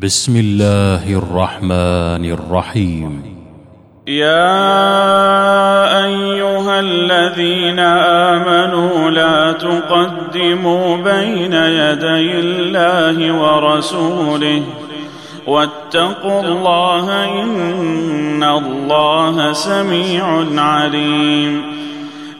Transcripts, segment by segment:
بسم الله الرحمن الرحيم. يا أيها الذين آمنوا لا تقدموا بين يدي الله ورسوله. واتقوا الله إن الله سميع عليم.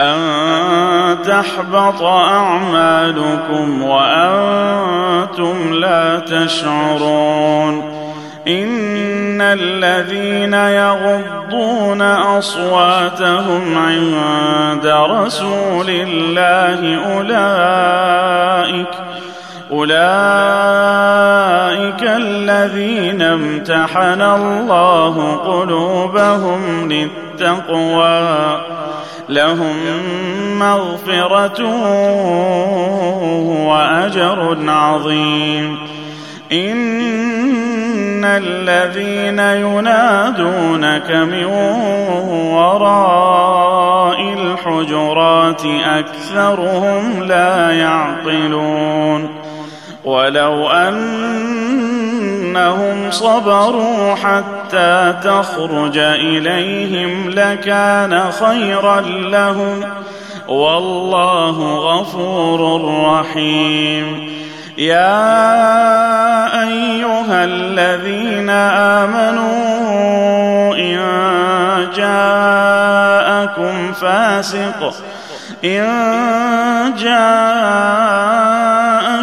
أن تحبط أعمالكم وأنتم لا تشعرون إن الذين يغضون أصواتهم عند رسول الله أولئك أولئك الذين امتحن الله قلوبهم للتقوى لهم مغفرة وأجر عظيم. إن الذين ينادونك من وراء الحجرات أكثرهم لا يعقلون. ولو أنهم صبروا حتى تخرج إليهم لكان خيرا لهم. والله غفور رحيم. يا أيها الذين آمنوا إن جاءكم فاسق. إن جاءكم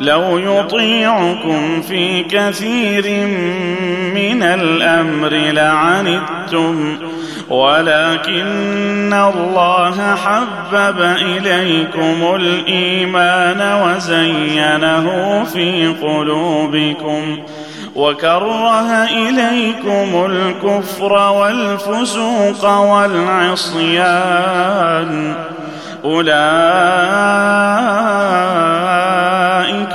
لو يطيعكم في كثير من الأمر لعنتم ولكن الله حبب إليكم الإيمان وزينه في قلوبكم وكره إليكم الكفر والفسوق والعصيان. أولئك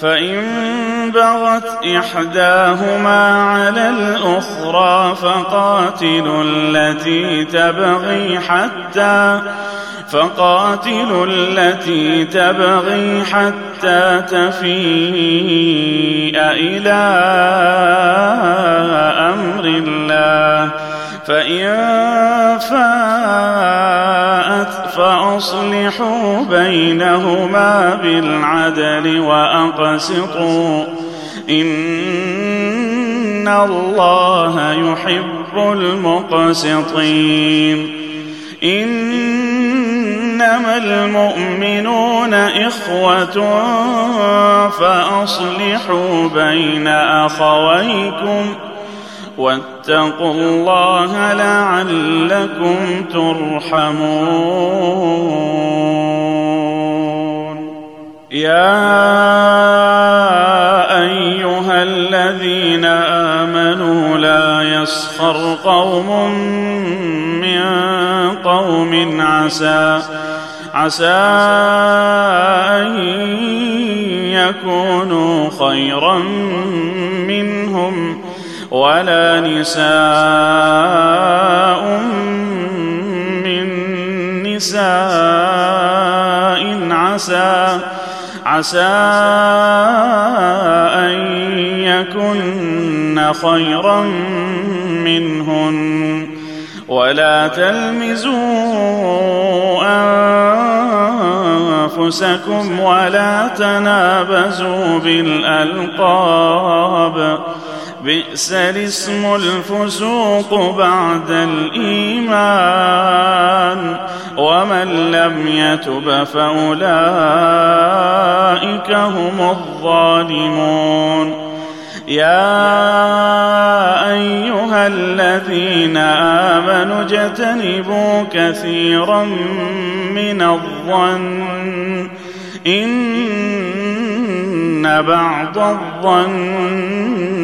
فإن بغت إحداهما على الأخرى فقاتلوا التي تبغي حتى فقاتلوا التي تبغي حتى تفيء إلى أمر الله. فإن فاءت فأصلحوا بينهما بالعدل وأقسطوا. إن الله يحب المقسطين. إنما المؤمنون إخوة فأصلحوا بين أخويكم. واتقوا الله لعلكم ترحمون. يا أيها الذين آمنوا لا يسخر قوم من قوم عسى عسى أن يكونوا خيرا منهم. ولا نساء من نساء عسى عسى أن يكن خيرا منهن. ولا تلمزوا أنفسكم ولا تنابزوا بالألقاب. بئس الاسم الفسوق بعد الإيمان ومن لم يتب فأولئك هم الظالمون. يا أيها الذين آمنوا اجتنبوا كثيرا من الظن. إن بعض الظن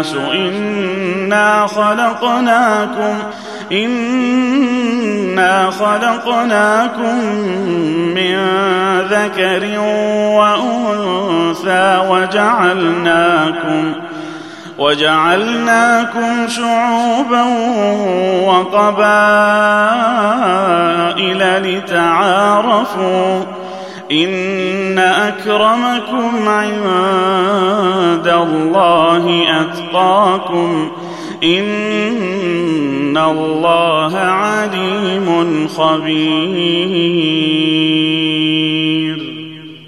الناس انا خلقناكم انا خلقناكم من ذكر وانثى وجعلناكم وجعلناكم شعوبا وقبائل لتعارفوا إن أكرمكم عند الله أتقاكم إن الله عليم خبير.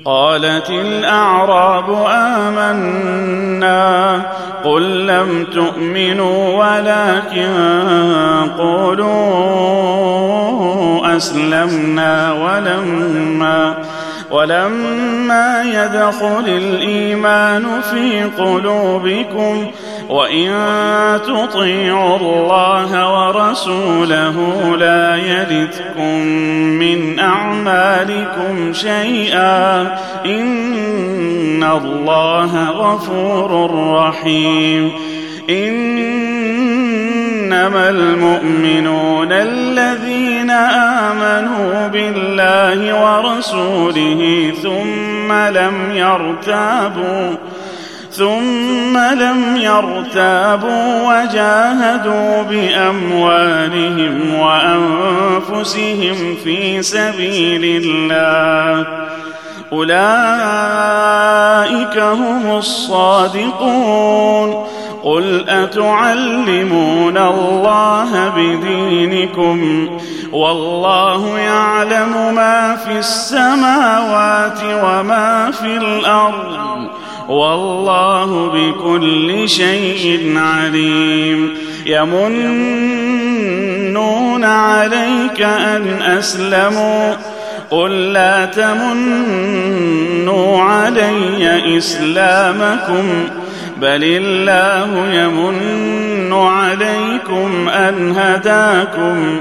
قالت الأعراب آمنا قل لم تؤمنوا ولكن قولوا أسلمنا ولما ولما يدخل الإيمان في قلوبكم وإن تطيعوا الله ورسوله لا يلدكم من أعمالكم شيئا إن الله غفور رحيم إنما المؤمنون الذين آمنوا بالله ورسوله ثم لم يرتابوا ثم لم يرتابوا وجاهدوا بأموالهم وأنفسهم في سبيل الله. أولئك هم الصادقون. قل أتعلمون الله بدينكم؟ والله يعلم ما في السماوات وما في الأرض. والله بكل شيء عليم. يمنون عليك أن أسلموا. قل لا تمنوا علي إسلامكم. بل الله يمن عليكم أن هداكم.